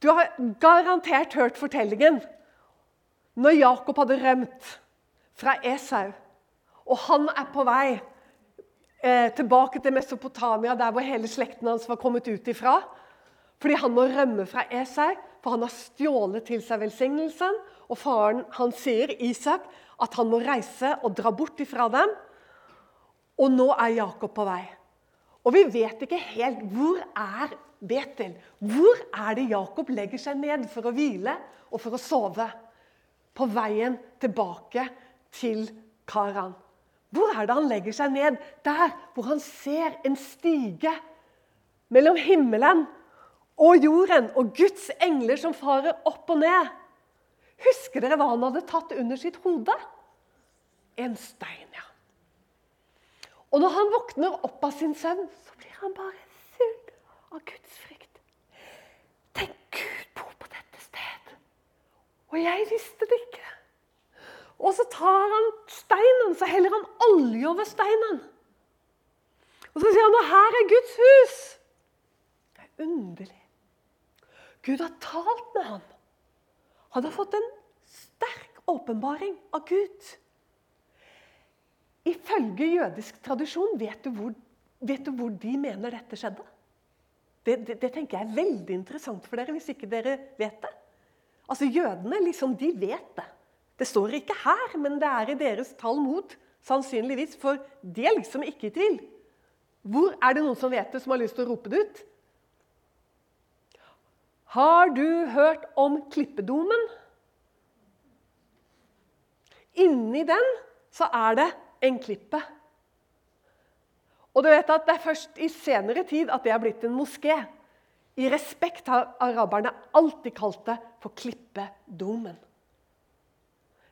Du har garantert hørt fortellingen når Jakob hadde rømt fra Esau, og han er på vei eh, tilbake til Mesopotamia, der hvor hele slekten hans var kommet ut ifra. Fordi han må rømme fra Esau, for han har stjålet til seg velsignelsen. Og faren han sier, Isak, at han må reise og dra bort ifra dem. Og nå er Jakob på vei. Og vi vet ikke helt hvor er Betel. Hvor er det Jakob legger seg ned for å hvile og for å sove? På veien tilbake til Karan. Hvor er det han legger seg ned? Der hvor han ser en stige mellom himmelen og jorden og Guds engler som farer opp og ned. Husker dere hva han hadde tatt under sitt hode? En stein, ja. Og når han våkner opp av sin søvn, så blir han bare full av Guds frykt. Tenk, Gud bor på dette sted. Og jeg visste det ikke. Og så tar han steinen, så heller han olje over steinen. Og så sier han at her er Guds hus. Det er underlig. Gud har talt med ham. Han har fått en sterk åpenbaring av Gud. Ifølge jødisk tradisjon, vet du hvor, vet du hvor de mener dette skjedde? Det, det, det, tenker jeg er veldig interessant for dere, hvis ikke dere vet det. Altså, Jødene liksom, de vet det. Det står ikke her, men det er i deres Talmud, sannsynligvis. For de er liksom ikke i tvil. Hvor er det noen som vet det, som har lyst til å rope det ut? Har du hørt om klippedomen? Inni den så er det en klippe. Og du vet at Det er først i senere tid at det er blitt en moské. I respekt har araberne alltid kalt det for klippedomen.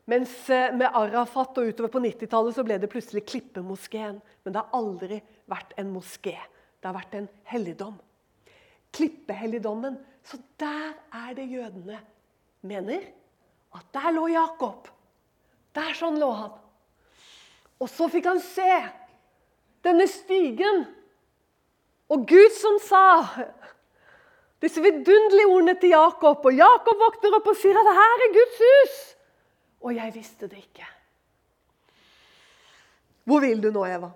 Mens eh, med Arafat og utover på 90-tallet så ble det plutselig Klippemoskeen. Men det har aldri vært en moské. Det har vært en helligdom. Klippehelligdommen. Så der er det jødene mener at der lå Jakob. Der sånn lå han. Og så fikk han se denne stigen. Og Gud som sa disse vidunderlige ordene til Jakob. Og Jakob våkner opp og sier at her er Guds hus. Og jeg visste det ikke. Hvor vil du nå, Eva?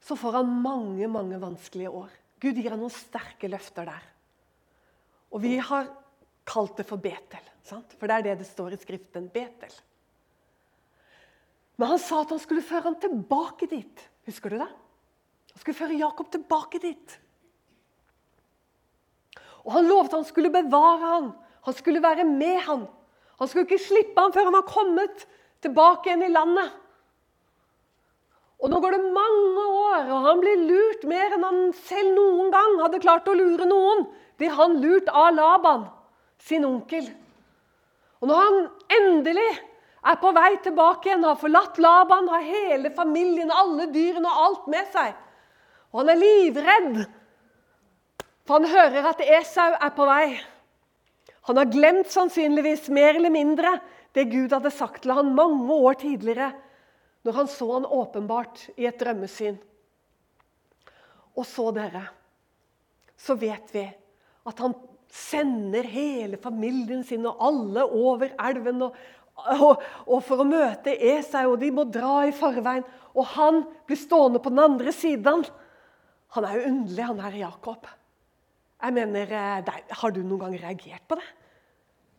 Så får han mange, mange vanskelige år. Gud gir han noen sterke løfter der. Og vi har kalt det for Betel. Sant? For det er det det står i Skriften. Betel. Men han sa at han skulle føre ham tilbake dit. Husker du det? Han skulle føre Jakob tilbake dit. Og Han lovte han skulle bevare han. Han skulle være med han. Han skulle ikke slippe han før han var kommet tilbake igjen i landet. Og Nå går det mange år, og han blir lurt mer enn han selv noen gang hadde klart å lure noen. Blir han lurt av Laban, sin onkel. Og når han endelig er på vei tilbake igjen, har forlatt Laban, har hele familien, alle dyrene og alt med seg. Og han er livredd, for han hører at Esau er på vei. Han har glemt sannsynligvis mer eller mindre det Gud hadde sagt til han mange år tidligere, når han så han åpenbart i et drømmesyn. Og så, dere, så vet vi at han sender hele familien sin og alle over elven. og og, og for å møte Esau, og de må dra i forveien. Og han blir stående på den andre siden. Han er jo underlig, han her Jakob. Jeg mener, eh, Har du noen gang reagert på det?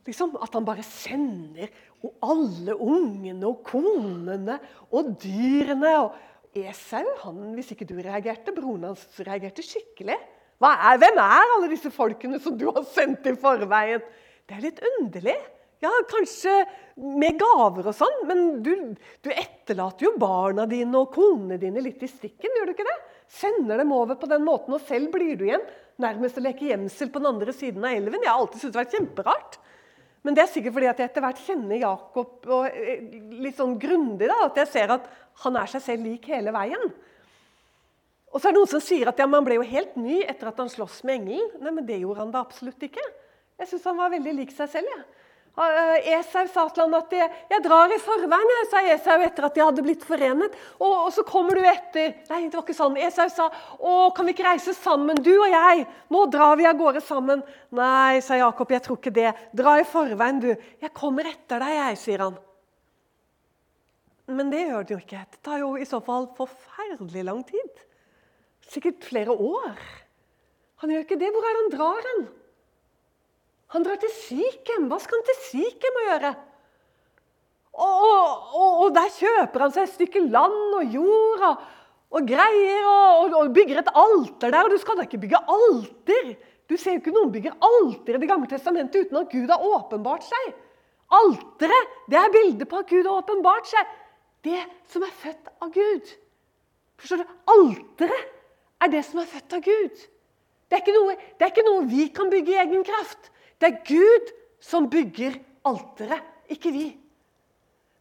Liksom, At han bare sender og alle ungene og konene og dyrene. og Esau, han, hvis ikke du reagerte, broren hans reagerte skikkelig. Er, hvem er alle disse folkene som du har sendt i forveien? Det er litt underlig. Ja, kanskje med gaver og sånn, men du, du, etterlater jo barna dine og konene dine litt i stikken. gjør du ikke det? Sender dem over på den måten, og selv blir du igjen nærmest å leke gjemsel på den andre siden av elven. Jeg har alltid syntes det har vært kjemperart. Men det er sikkert fordi at jeg etter hvert kjenner Jakob og litt sånn grundig. da, At jeg ser at han er seg selv lik hele veien. Og så er det noen som sier at ja, man ble jo helt ny etter at han sloss med engelen. Nei, men det gjorde han da absolutt ikke. Jeg syns han var veldig lik seg selv. Ja. Eh, Esau sa til ham at 'jeg drar i forveien', sa Esau etter at de hadde blitt forenet. Og, og, så kommer du etter. Nei, det var ikke sånn. Esau sa 'Å, kan vi ikke reise sammen, du og jeg?' 'Nå drar vi av gårde sammen.' 'Nei', sa Jakob, 'jeg tror ikke det. Dra i forveien, du.' 'Jeg kommer etter deg, jeg', sier han. Men det gjør det jo ikke. Det tar jo i så fall forferdelig lang tid. Sikkert flere år. Han gjør ikke det. Hvor er det han drar hen? Han drar til Sikhem. Hva skal han til Sikhem å gjøre? Og, og, og, der kjøper han seg et stykke land og jord og, og greier og, og, bygger et alter der. Og du skal da ikke bygge alter! Du ser jo ikke noen bygger alter i Det gamle testamentet uten at Gud har åpenbart seg. Alteret det er bildet på at Gud har åpenbart seg. Det som er født av Gud. Forstår du? Alteret er det som er født av Gud. Det er, noe, det er ikke noe vi kan bygge i egen kraft. Det er Gud som bygger alteret, ikke vi.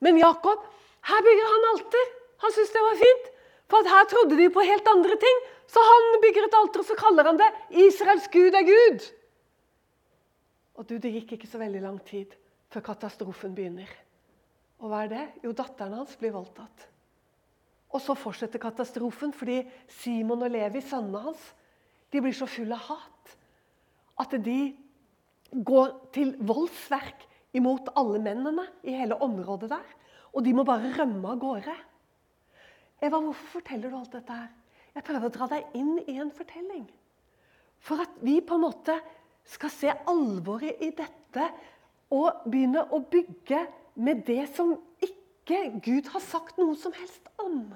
Men Jakob, her bygger han alter. Han syntes det var fint. For her trodde de på helt andre ting. Så han bygger et alter, og så kaller han det 'Israels Gud er Gud'. Og du, Det gikk ikke så veldig lang tid før katastrofen begynner. Og hva er det? Jo, datteren hans blir voldtatt. Og så fortsetter katastrofen fordi Simon og Levi, sønnene hans, de blir så fulle av hat at de går til voldsverk imot alle mennene i hele området der. Og de må bare rømme av gårde. Eva, hvorfor forteller du alt dette her? Jeg prøver å dra deg inn i en fortelling. For at vi på en måte skal se alvoret i dette og begynne å bygge med det som ikke Gud har sagt noe som helst om.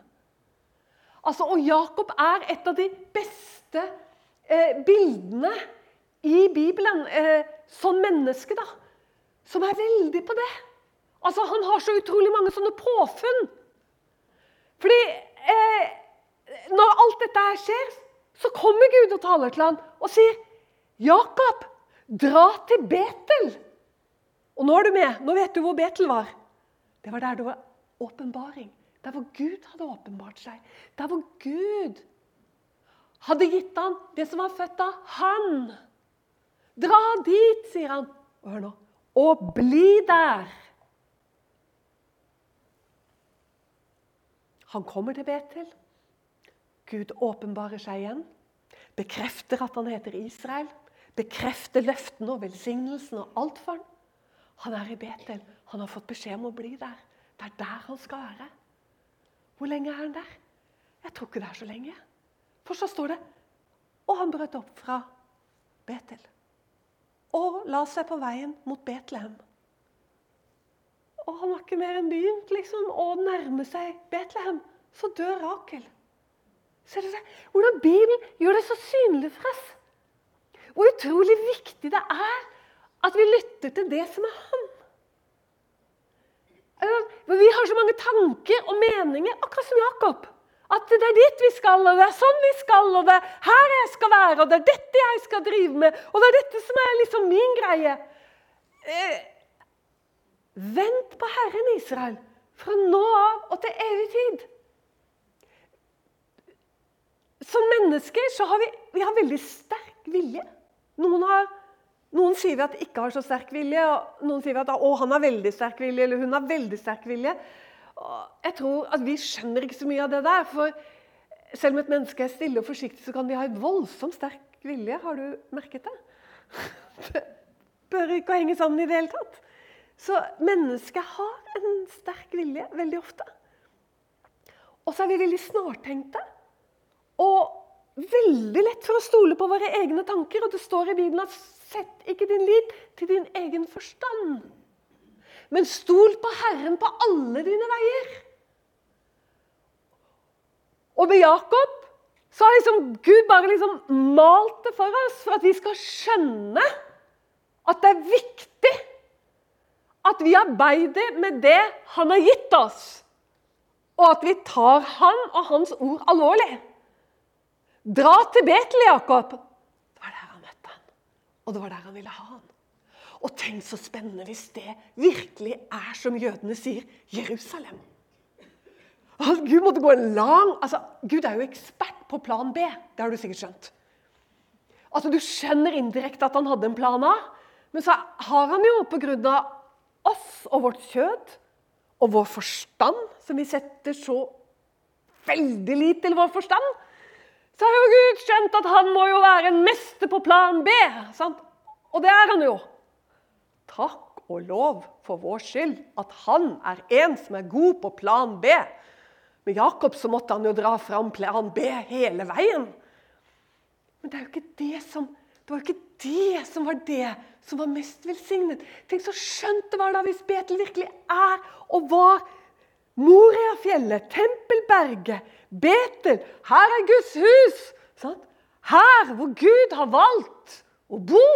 Altså, og Jakob er et av de beste eh, bildene i Bibelen eh, som menneske, da, som er veldig på det. Altså, Han har så utrolig mange sånne påfunn. Fordi eh, når alt dette her skjer, så kommer Gud og taler til han og sier, 'Jakob, dra til Betel.' Og nå er du med. Nå vet du hvor Betel var. Det var der det var åpenbaring. Der hvor Gud hadde åpenbart seg. Der hvor Gud hadde gitt han det som var født av Han. Dra dit, sier han. Og hør nå. Og bli der. Han kommer til Betel. Gud åpenbarer seg igjen. Bekrefter at han heter Israel. Bekrefter løftene og velsignelsen og alt for ham. Han er i Betel. Han har fått beskjed om å bli der. Det er der han skal være. Hvor lenge er han der? Jeg tror ikke det er så lenge. For så står det Og han brøt opp fra Betel og la seg på veien mot Betlehem. Og han var ikke mer enn begynt liksom, å nærme seg Betlehem, så dør Rakel. Ser dere hvordan Bibelen gjør det så synlig for oss? Hvor utrolig viktig det er at vi lytter til det som er Han. Vi har så mange tanker og meninger, akkurat som Jakob. At det er dit vi skal, og det er sånn vi skal, og det er her jeg skal være, og det er dette jeg skal drive med, og det er dette som er liksom min greie. Eh, vent på Herren Israel fra nå av og til evig tid. Som mennesker så har vi, vi har veldig sterk vilje. Noen, har, noen sier vi at de ikke har så sterk vilje, og noen sier vi at å, han har veldig sterk vilje, eller hun har veldig sterk vilje. Jeg tror at Vi skjønner ikke så mye av det der. For selv om et menneske er stille og forsiktig, så kan de ha en voldsomt sterk vilje. Har du merket det? Det bør ikke henge sammen i det hele tatt. Så mennesket har en sterk vilje veldig ofte. Og så er vi veldig snartenkte. Og veldig lett for å stole på våre egne tanker. Og det står i Bibelen at 'sett ikke din lit til din egen forstand'. Men stol på Herren på alle dine veier. Og med Jakob så har liksom Gud bare liksom malt det for oss for at vi skal skjønne at det er viktig at vi arbeider med det han har gitt oss. Og at vi tar han og hans ord alvorlig. Dra til Betel, Jakob. Det var der han møtte han. Og det var der han ville ha han. Og tenk så spennende hvis det virkelig er som jødene sier Jerusalem. Gud måtte gå en lang altså, Gud er jo ekspert på plan B. Det har du sikkert skjønt. Altså, Du skjønner indirekte at han hadde en plan A, men så har han jo pga. og vårt kjød og vår forstand, som vi setter så veldig lit til vår forstand, så har jo Gud skjønt at han må jo være en mester på plan B. Sant? Og det er han jo. Takk og lov for vår skyld at han er en som er god på plan B. Med Jakob så måtte han jo dra fram plan B hele veien. Men det er jo ikke det som, det var ikke det som var det som var mest velsignet. Tenk så skjønt det var da hvis Betel virkelig er og var Moriafjellet, Tempelberget, Betel. Her er Guds hus! Sant? Her hvor Gud har valgt å bo.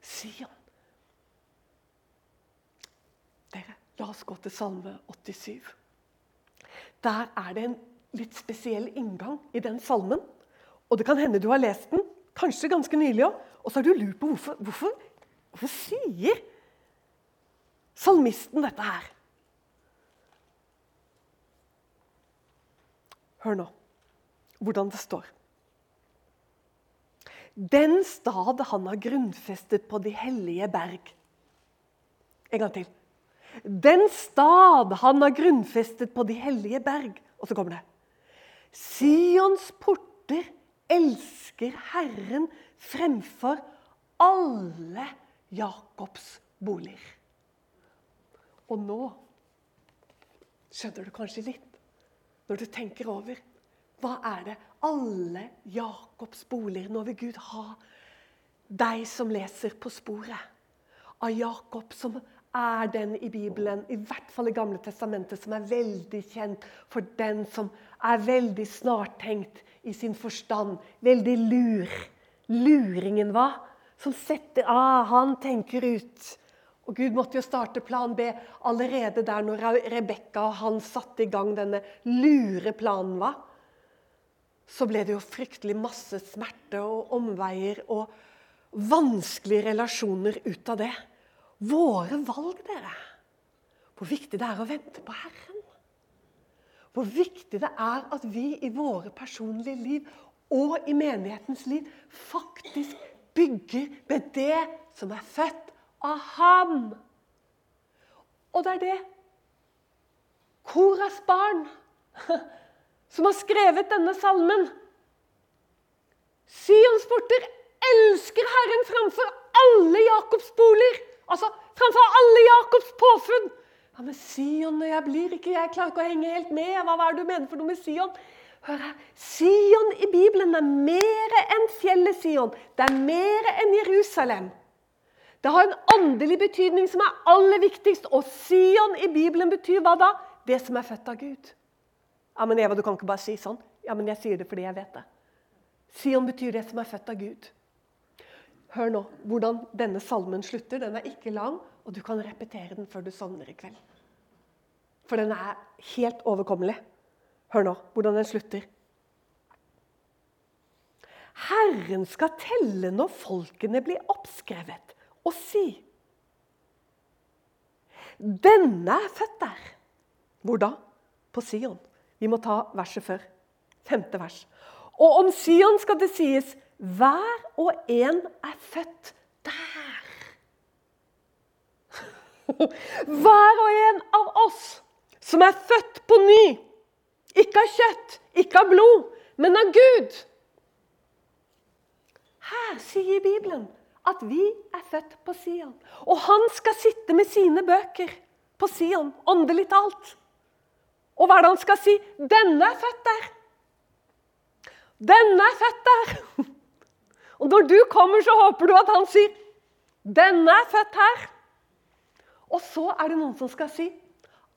sier Dere, la oss gå til Salme 87. Der er det en litt spesiell inngang i den salmen. Og det kan hende du har lest den, kanskje ganske nylig òg. Og så har du lurt på hvorfor, hvorfor, hvorfor sier salmisten dette her? Hør nå hvordan det står. Den stad han har grunnfestet på de hellige berg. En gang til. Den stad han har grunnfestet på de hellige berg. Og så kommer det. Sions porter elsker Herren fremfor alle Jakobs boliger. Og nå skjønner du kanskje litt, når du tenker over hva er det alle Jakobs boliger Nå vil Gud ha deg som leser på sporet av Jakob, som er den i Bibelen, i hvert fall i Gamle testamentet, som er veldig kjent for den som er veldig snartenkt i sin forstand. Veldig lur. Luringen, hva? Som setter ah, Han tenker ut. Og Gud måtte jo starte plan B allerede der når Rebekka og han satte i gang denne lure planen. hva? Så ble det jo fryktelig masse smerte og omveier og vanskelige relasjoner ut av det. Våre valg, dere. Hvor viktig det er å vente på Herren. Hvor viktig det er at vi i våre personlige liv og i menighetens liv faktisk bygger med det som er født av ham. Og det er det Koras barn som har skrevet denne salmen. Sions porter elsker Herren framfor alle Jakobs boliger. Altså framfor alle Jakobs påfunn. Ja, men Sion, jeg blir ikke, jeg klarer ikke å henge helt med. Hva er det du mener for noe med Sion? Hør her. Sion i Bibelen er mer enn fjellet Sion. Det er mer enn Jerusalem. Det har en åndelig betydning som er aller viktigst. Og Sion i Bibelen betyr hva da? Det som er født av Gud. Ja, men Eva, du kan ikke bare si sånn. Ja, men jeg sier det fordi jeg vet det. Sion betyr det som er født av Gud. Hør nå hvordan denne salmen slutter. Den er ikke lang, og du kan repetere den før du sovner i kveld. For den er helt overkommelig. Hør nå hvordan den slutter. Herren skal telle når folkene blir oppskrevet, og si Denne er født der. Hvor da? På Sion. Vi må ta verset før. Femte vers. Og om Sion skal det sies hver og en er født der. Hver og en av oss som er født på ny. Ikke av kjøtt, ikke av blod, men av Gud. Her sier Bibelen at vi er født på Sion. Og han skal sitte med sine bøker på Sion, åndelig talt. Og hva er det han skal si? 'Denne er født der'. Denne er født der. Og når du kommer, så håper du at han sier 'Denne er født her'. Og så er det noen som skal si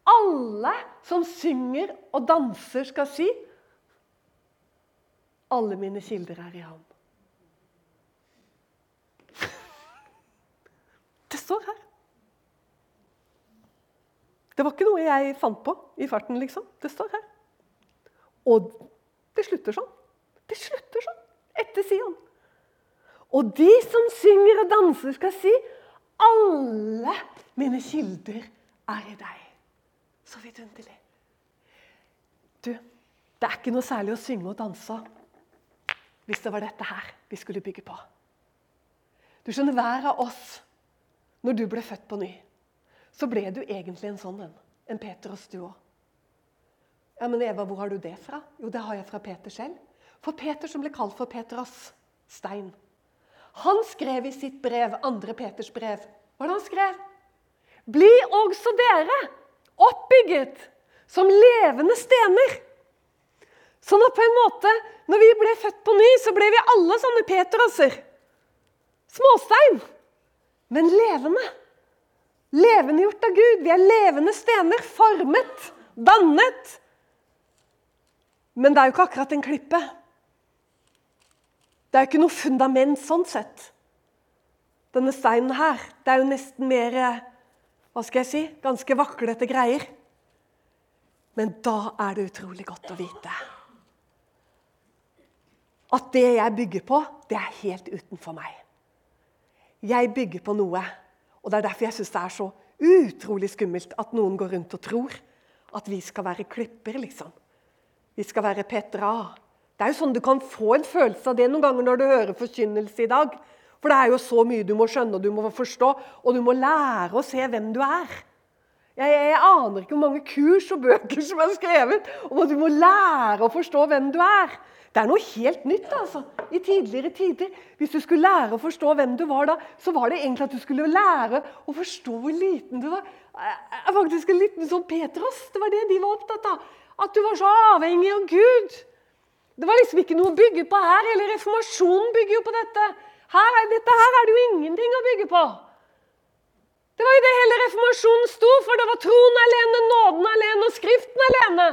Alle som synger og danser, skal si Alle mine kilder er i ham. Det står her. Det var ikke noe jeg fant på i farten, liksom. Det står her. Og det slutter sånn. Det slutter sånn. Etter Sion. Og de som synger og danser, skal si alle mine kilder er i deg. Så vidunderlig. Du, det er ikke noe særlig å synge og danse hvis det var dette her vi skulle bygge på. Du skjønner, hver av oss, når du ble født på ny, så ble du egentlig en sånn en. En Petros, du òg. Ja, men Eva, hvor har du det fra? Jo, det har jeg fra Peter selv. For Peter, som ble kalt for Petros stein, han skrev i sitt brev, andre Peters brev, hva han skrev? Bli også dere oppbygget som levende stener. Sånn at på en måte, når vi ble født på ny, så ble vi alle sånne Peterasser. Småstein, men levende. Levendegjort av Gud. Vi er levende stener, formet, dannet. Men det er jo ikke akkurat en klippe. Det er jo ikke noe fundament sånn sett. Denne steinen her, det er jo nesten mer Hva skal jeg si? Ganske vaklete greier. Men da er det utrolig godt å vite at det jeg bygger på, det er helt utenfor meg. Jeg bygger på noe, og det er derfor jeg syns det er så utrolig skummelt at noen går rundt og tror at vi skal være klipper, liksom. Vi skal være Petra. Det er jo sånn Du kan få en følelse av det noen ganger når du hører forkynnelse i dag. For det er jo så mye du må skjønne og du må forstå, og du må lære å se hvem du er. Jeg, jeg, aner ikke hvor mange kurs og bøker som er skrevet om at du må lære å forstå hvem du er. Det er noe helt nytt altså. i tidligere tider. Hvis du skulle lære å forstå hvem du var da, så var det egentlig at du skulle lære å forstå hvor liten du var. Faktisk en liten sånn Petros. Det var det de var opptatt av. At du var så avhengig av Gud. Det var liksom ikke noe å bygge på her. Hele reformasjonen bygger jo på dette. Her, dette her er det jo ingenting å bygge på. Det var jo det hele reformasjonen sto for. Det var troen alene, nåden alene og Skriften alene.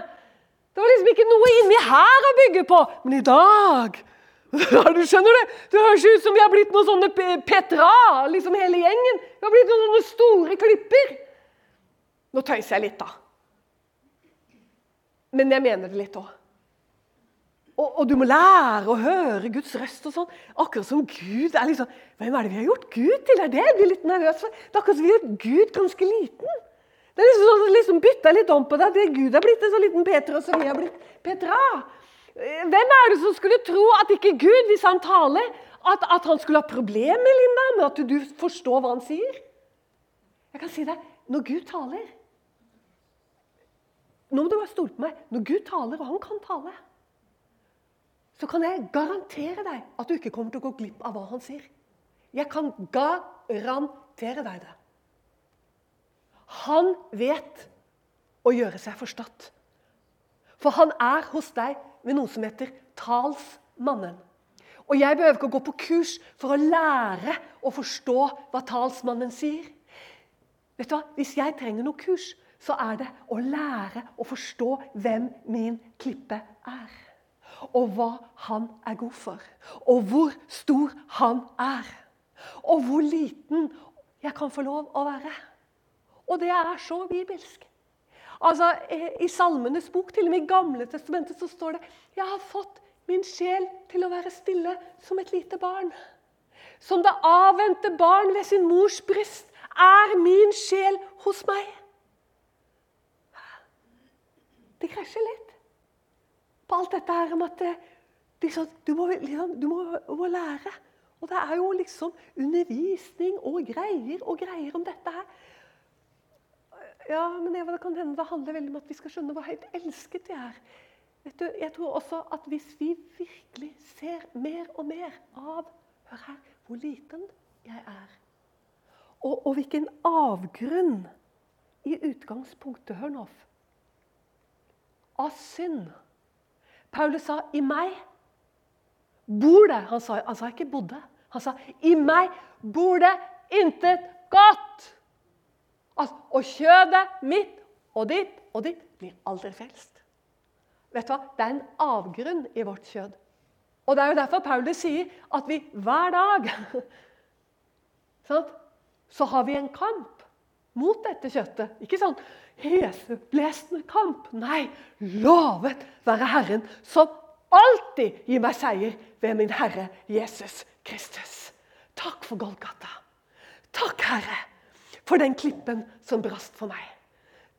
Det var liksom ikke noe inni her å bygge på. Men i dag du skjønner Det Det høres ut som vi har blitt noen sånne Petra, liksom hele gjengen. Vi har blitt noen sånne store klipper. Nå tøyser jeg litt, da. Men jeg mener det litt òg. Og, og, du må lære å høre Guds røst og sånn. Akkurat som Gud er liksom Hvem er det vi har gjort Gud til? Er det jeg blir litt nervøs for. Det er akkurat som vi har gjort Gud ganske liten. Det er liksom sånn liksom bytter litt om på deg. det Gud er blitt en så liten Peter, og så vi har blitt Petra. Hvem er det som skulle tro at ikke Gud, hvis han taler, at, at han skulle ha problemer Linda, med at du forstår hva han sier? Jeg kan si deg, når Gud taler Nå må du bare stole på meg. Når Gud taler, og han kan tale så kan jeg garantere deg at du ikke kommer til å gå glipp av hva han sier. Jeg kan garantere deg det. Han vet å gjøre seg forstått. For han er hos deg ved noe som heter talsmannen. Og jeg behøver ikke å gå på kurs for å lære å forstå hva talsmannen sier. Vet du hva? Hvis jeg trenger noe kurs, så er det å lære å forstå hvem min klippe er og hva han er god for. Og hvor stor han er. Og hvor liten jeg kan få lov å være. Og det er så bibelsk. Altså, I Salmenes bok, til og med i Gamle testamentet, så står det Jeg har fått min sjel til å være stille som et lite barn. Som det avvente barn ved sin mors bryst er min sjel hos meg. Det krasjer litt på alt dette her om at liksom, du, må, liksom, du må, må, lære. Og det er jo liksom undervisning og greier og greier om dette her. Ja, men Eva, det kan hende det handler veldig om at vi skal skjønne hvor høyt elsket vi er. Vet Du, jeg tror også at hvis vi virkelig ser mer og mer av Hør her, hvor liten jeg er. Og, og hvilken avgrunn i utgangspunktet, hør nå, av synd Paulus sa 'i meg bor det'. Han sa, han sa ikke 'bodde'. Han sa 'i meg bor det intet godt'. Altså, og kjødet mitt og ditt og ditt blir aldri frelst. Vet du hva? Det er en avgrunn i vårt kjød. Og Det er jo derfor Paulus sier at vi hver dag så har vi en kamp mot dette kjøttet. Ikke sånn heseblesende kamp. Nei, lovet være Herren som alltid gir meg seier ved min Herre Jesus Kristus. Takk for Golgata. Takk, Herre, for den klippen som brast for meg.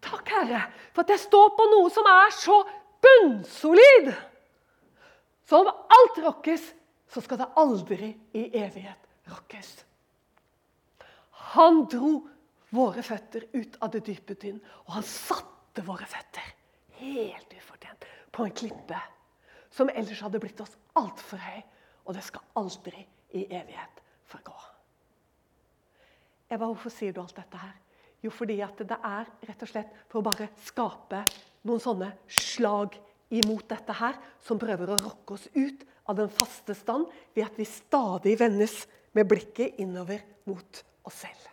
Takk, Herre, for at jeg står på noe som er så bunnsolid. Så om alt rokkes, så skal det aldri i evighet rokkes. Han dro våre føtter ut av det dype tynn. Og han satte våre føtter helt ufortjent på en klippe som ellers hadde blitt oss altfor høy. Og det skal aldri i evighet forgå. Eva, hvorfor sier du alt dette her? Jo, fordi at det er rett og slett for å bare skape noen sånne slag imot dette her, som prøver å rokke oss ut av den faste stand ved at vi stadig vendes med blikket innover mot oss selv.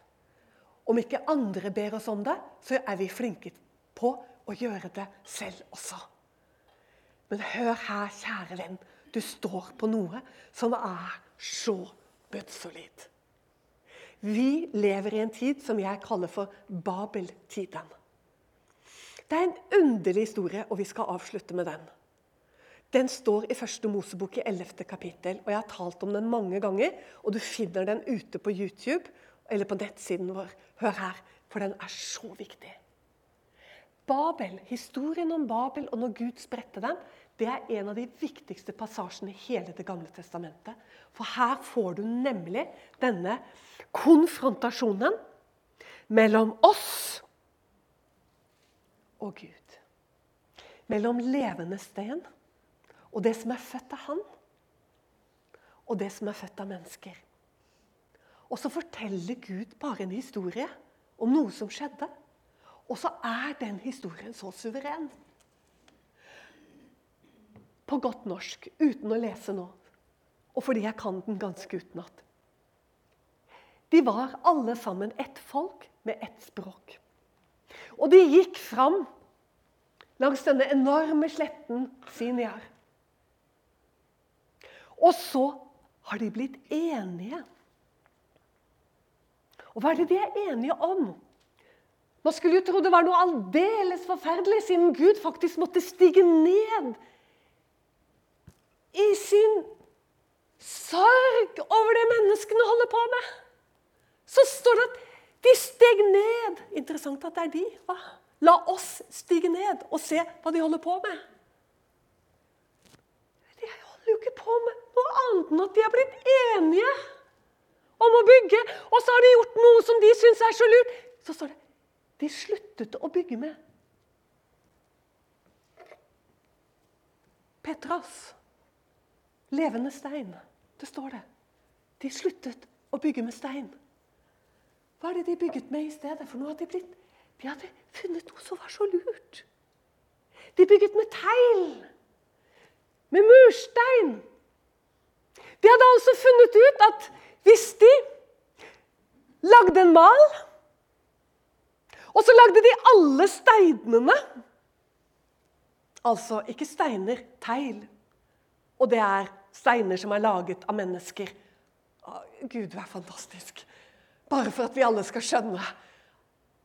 Om ikke andre ber oss om det, så er vi flinke på å gjøre det selv også. Men hør her, kjære venn. Du står på noe som er så bunnsolid. Vi lever i en tid som jeg kaller for Babel-tiden. Det er en underlig historie, og vi skal avslutte med den. Den står i første Mosebok i 11. kapittel, og jeg har talt om den mange ganger. Og du finner den ute på YouTube eller på nettsiden vår. Hør her, for den er så viktig. Babel, Historien om Babel og når Gud spredte den, det er en av de viktigste passasjene i hele Det gamle testamentet. For her får du nemlig denne konfrontasjonen mellom oss og Gud. Mellom levende sten og det som er født av Han, og det som er født av mennesker. Og så forteller Gud bare en historie om noe som skjedde. Og så er den historien så suveren. På godt norsk, uten å lese nå. Og fordi jeg kan den ganske utenat. De var alle sammen ett folk med ett språk. Og de gikk fram langs denne enorme sletten Siniar. Og så har de blitt enige. Og hva er det de er enige om? Man skulle jo tro det var noe aldeles forferdelig, siden Gud faktisk måtte stige ned i sin sorg over det menneskene holder på med. Så står det at de steg ned. Interessant at det er de. Hva? La oss stige ned og se hva de holder på med. De holder jo ikke på med noe annet enn at de har blitt enige om å bygge. Og så har de gjort noe som de syns er så lurt. Så står det de sluttet å bygge med Petras. Levende stein. Det står det. De sluttet å bygge med stein. Hva er det de bygget med i stedet? For nå hadde de blitt De hadde funnet noe som var så lurt. De bygget med tegl. Med murstein. De hadde altså funnet ut at hvis de lagde en mal, og så lagde de alle steinene Altså ikke steiner, tegl. Og det er steiner som er laget av mennesker. Gud, du er fantastisk. Bare for at vi alle skal skjønne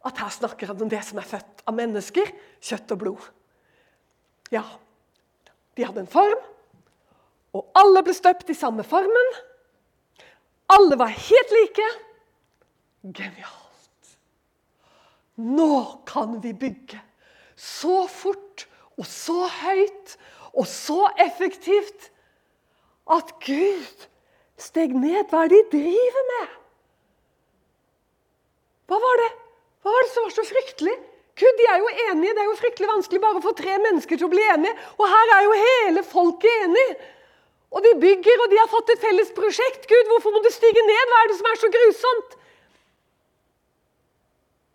at her snakker han om det som er født av mennesker, kjøtt og blod. Ja, de hadde en form, og alle ble støpt i samme formen. Alle var helt like. Genialt. Nå kan vi bygge så fort og så høyt og så effektivt at Gud steg ned. Hva er det de driver med? Hva var det Hva var det som var så fryktelig? Gud, de er jo enige. Det er jo fryktelig vanskelig bare å få tre mennesker til å bli enige. Og her er jo hele folket enig. Og de bygger, og de har fått et felles prosjekt. Gud, hvorfor må du stige ned? Hva er det som er så grusomt?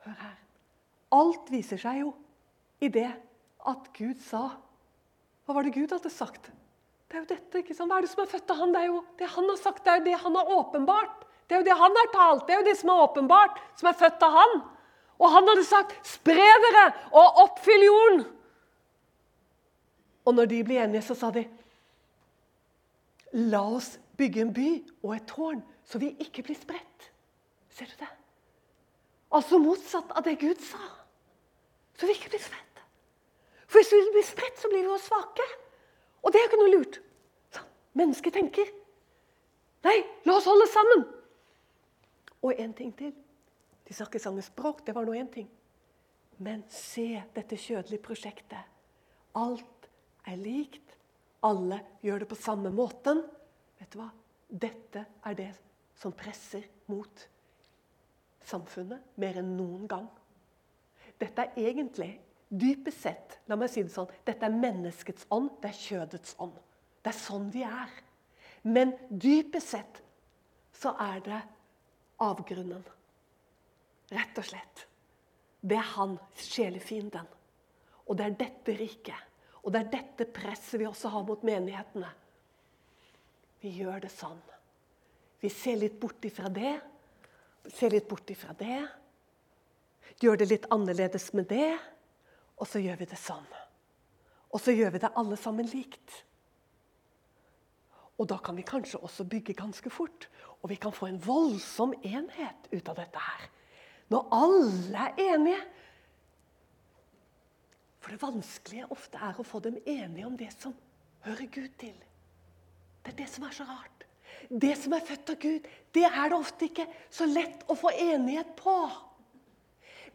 Hør her. Alt viser seg jo i det at Gud sa. Hva var det Gud hadde sagt? Det er jo dette, ikke sant? Hva er det som er født av han? Det er jo det han har sagt, det er jo det han har åpenbart. Det er jo det han har talt, det er jo det som er åpenbart, som er født av han. Og han hadde sagt 'spre dere og oppfyll jorden'. Og når de ble enige, så sa de 'La oss bygge en by og et tårn, så vi ikke blir spredt'. Ser du det? Altså motsatt av det Gud sa. Så vi ikke blir spredt. For hvis vi blir spredt, så blir vi jo svake. Og det er jo ikke noe lurt. Sånn. Mennesket tenker. Nei, la oss holde sammen. Og en ting til. De snakker samme språk, det var nå én ting. Men se dette kjødelige prosjektet. Alt er likt. Alle gjør det på samme måten. Vet du hva? Dette er det som presser mot samfunnet mer enn noen gang. Dette er egentlig, dypest sett, la meg si det sånn, dette er menneskets ånd, det er kjødets ånd. Det er sånn vi er. Men dypest sett så er det avgrunnen. Rett og slett. Det er han, sjelefienden. Og det er dette riket. Og det er dette presset vi også har mot menighetene. Vi gjør det sånn. Vi ser litt bort ifra det. Ser litt bort ifra det. Gjør det litt annerledes med det. Og så gjør vi det sånn. Og så gjør vi det alle sammen likt. Og da kan vi kanskje også bygge ganske fort. Og vi kan få en voldsom enhet ut av dette her. Når alle er enige. For det vanskelige ofte er å få dem enige om det som hører Gud til. Det er det som er så rart. Det som er født av Gud, det er det ofte ikke så lett å få enighet på.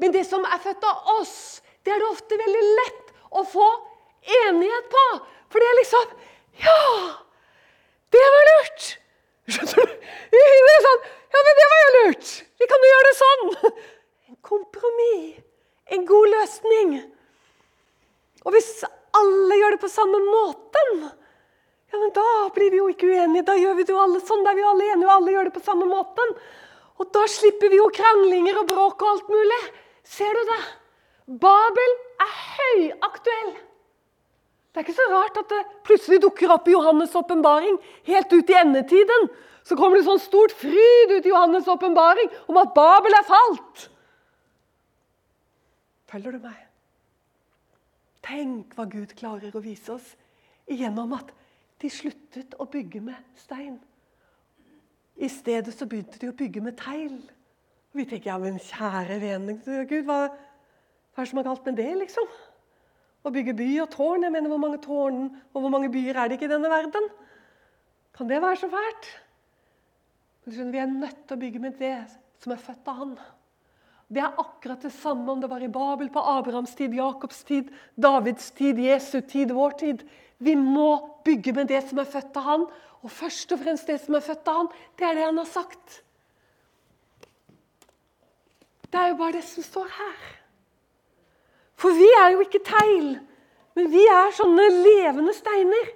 Men det som er født av oss, det er det ofte veldig lett å få enighet på. For det er liksom Ja! Det var lurt! Skjønner du? Det er sånn, ja, men det var jo lurt! Vi kan jo gjøre det sånn! En kompromiss. En god løsning. Og hvis alle gjør det på samme måten, ja, men da blir vi jo ikke uenige. Da gjør vi det jo alle sånn. Da er vi alle enige, og alle gjør det på samme måten. Og da slipper vi jo kranglinger og bråk og alt mulig. Ser du det? Babel er høyaktuell. Det er ikke så rart at det plutselig dukker opp i Johannes' åpenbaring helt ut i endetiden. Så kommer det sånn stort fryd ut i Johannes' åpenbaring om at Babel er falt. Følger du meg? Tenk hva Gud klarer å vise oss gjennom at de sluttet å bygge med stein. I stedet så begynte de å bygge med tegl. Og vi tenker ja, men kjære vene Gud, hva, hva er det som er galt med det, liksom? Å bygge by og tårn. Jeg mener, Hvor mange tårn og hvor mange byer er det ikke i denne verden? Kan det være så fælt? Men Vi er nødt til å bygge med det som er født av Han. Det er akkurat det samme om det var i Babel, på Abrahams tid, Jakobs tid, Davids tid, Jesu tid, vår tid. Vi må bygge med det som er født av Han. Og først og fremst det som er født av Han, det er det Han har sagt. Det er jo bare det som står her. For vi er jo ikke tegl, men vi er sånne levende steiner.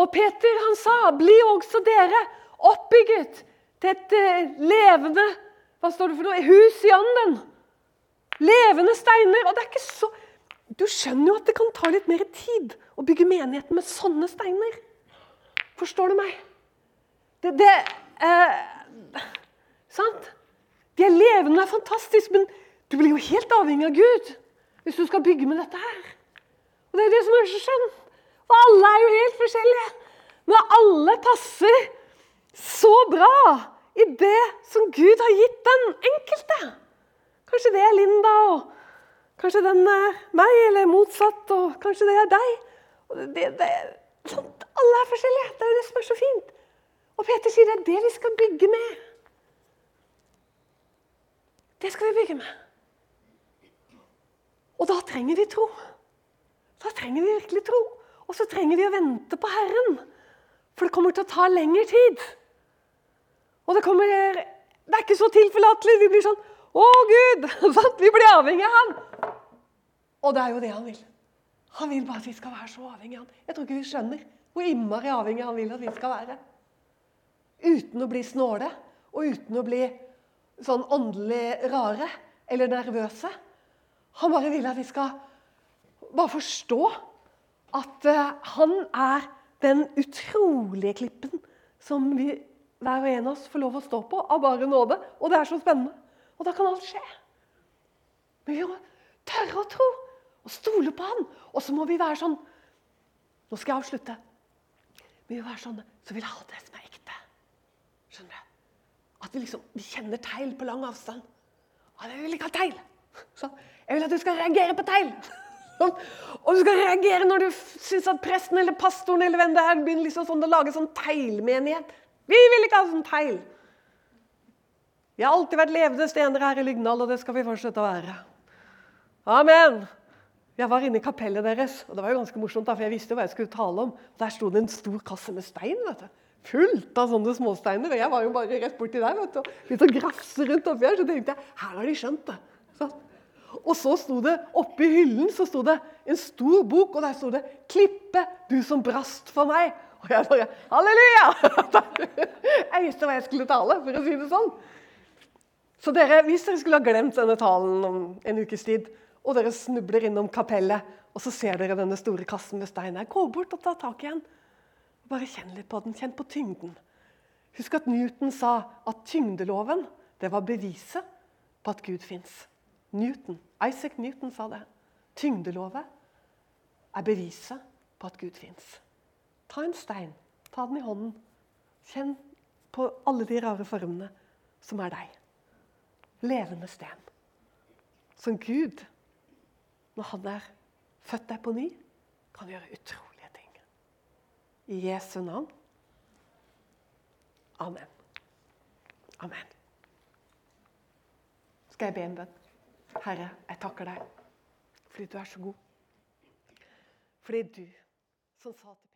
Og Peter han sa, 'Bli også dere oppbygget til et eh, levende hva står det for noe? hus i anden'. Levende steiner. Og det er ikke så Du skjønner jo at det kan ta litt mer tid å bygge menigheten med sånne steiner. Forstår du meg? Det, det eh, Sant? De er levende og er fantastiske, men du blir jo helt avhengig av Gud hvis du skal bygge med dette her. Og Det er det som er så skjønt. For alle er jo helt forskjellige. Men alle passer så bra i det som Gud har gitt den enkelte. Kanskje det er Linda, og kanskje den er meg, eller motsatt, og kanskje det er deg. Det, det, sånn, alle er forskjellige. Det er jo det som er så fint. Og Peter sier det er det vi skal bygge med. Det skal vi bygge med. Og da trenger vi tro. Da trenger vi virkelig tro. Og så trenger vi å vente på Herren. For det kommer til å ta lengre tid. Og det kommer Det er ikke så tilforlatelig. Vi blir sånn Å, Gud! Vi blir avhengig av Han. Og det er jo det han vil. Han vil bare at vi skal være så avhengig av han. Jeg tror ikke vi skjønner hvor innmari avhengig han vil at vi skal være. Uten å bli snåle og uten å bli sånn åndelig rare eller nervøse. Han bare vil at vi skal bare forstå at uh, han er den utrolige klippen som vi, hver og en av oss får lov å stå på av bare nåde. Og det er så spennende. Og da kan alt skje. Men vi må tørre å tro og stole på han. Og så må vi være sånn Nå skal jeg avslutte. Vi må være sånn så vil jeg ha det som er ekte. Skjønner du? At vi liksom vi kjenner tegl på lang avstand. Ja, det vil ikke ha tegl. Så jeg vil at du skal reagere på tegn. Og du skal reagere når du syns at presten eller pastoren eller hvem det er, begynner liksom sånn å lage sånn teilmenighet. Vi vil ikke ha sånn teil. Vi har alltid vært levende stener her i Lyngdal, og det skal vi fortsette å være. Amen. Jeg var inne i kapellet deres, og det var jo ganske morsomt, da, for jeg visste jo hva jeg skulle tale om. Der sto det en stor kasse med stein. vet du. fullt av sånne småsteiner. Og jeg var jo bare rett borti der vet du, og begynte grafse rundt oppi her. Så tenkte jeg her har de skjønt det. Sånn. Og så sto det oppi hyllen så sto det en stor bok, og der sto det 'Klippe, du som brast for meg'. Og jeg bare Halleluja! Jeg visste hva jeg skulle tale, for å si det sånn. Så dere, hvis dere skulle ha glemt denne talen om en ukes tid, og dere snubler innom kapellet, og så ser dere denne store kassen med stein her, gå bort og ta tak i den. Bare kjenn litt på den. Kjenn på tyngden. Husk at Newton sa at tyngdeloven det var beviset på at Gud fins. Newton, Isaac Newton sa det. Tyngdelovet er beviset på at Gud fins. Ta en stein, ta den i hånden. Kjenn på alle de rare formene som er deg. Levende sten. Som Gud, når han er født deg på ny, kan gjøre utrolige ting. I Jesu navn. Amen. Amen. Skal jeg be en bønn? Herre, jeg takker deg fordi du er så god. Fordi du som sa til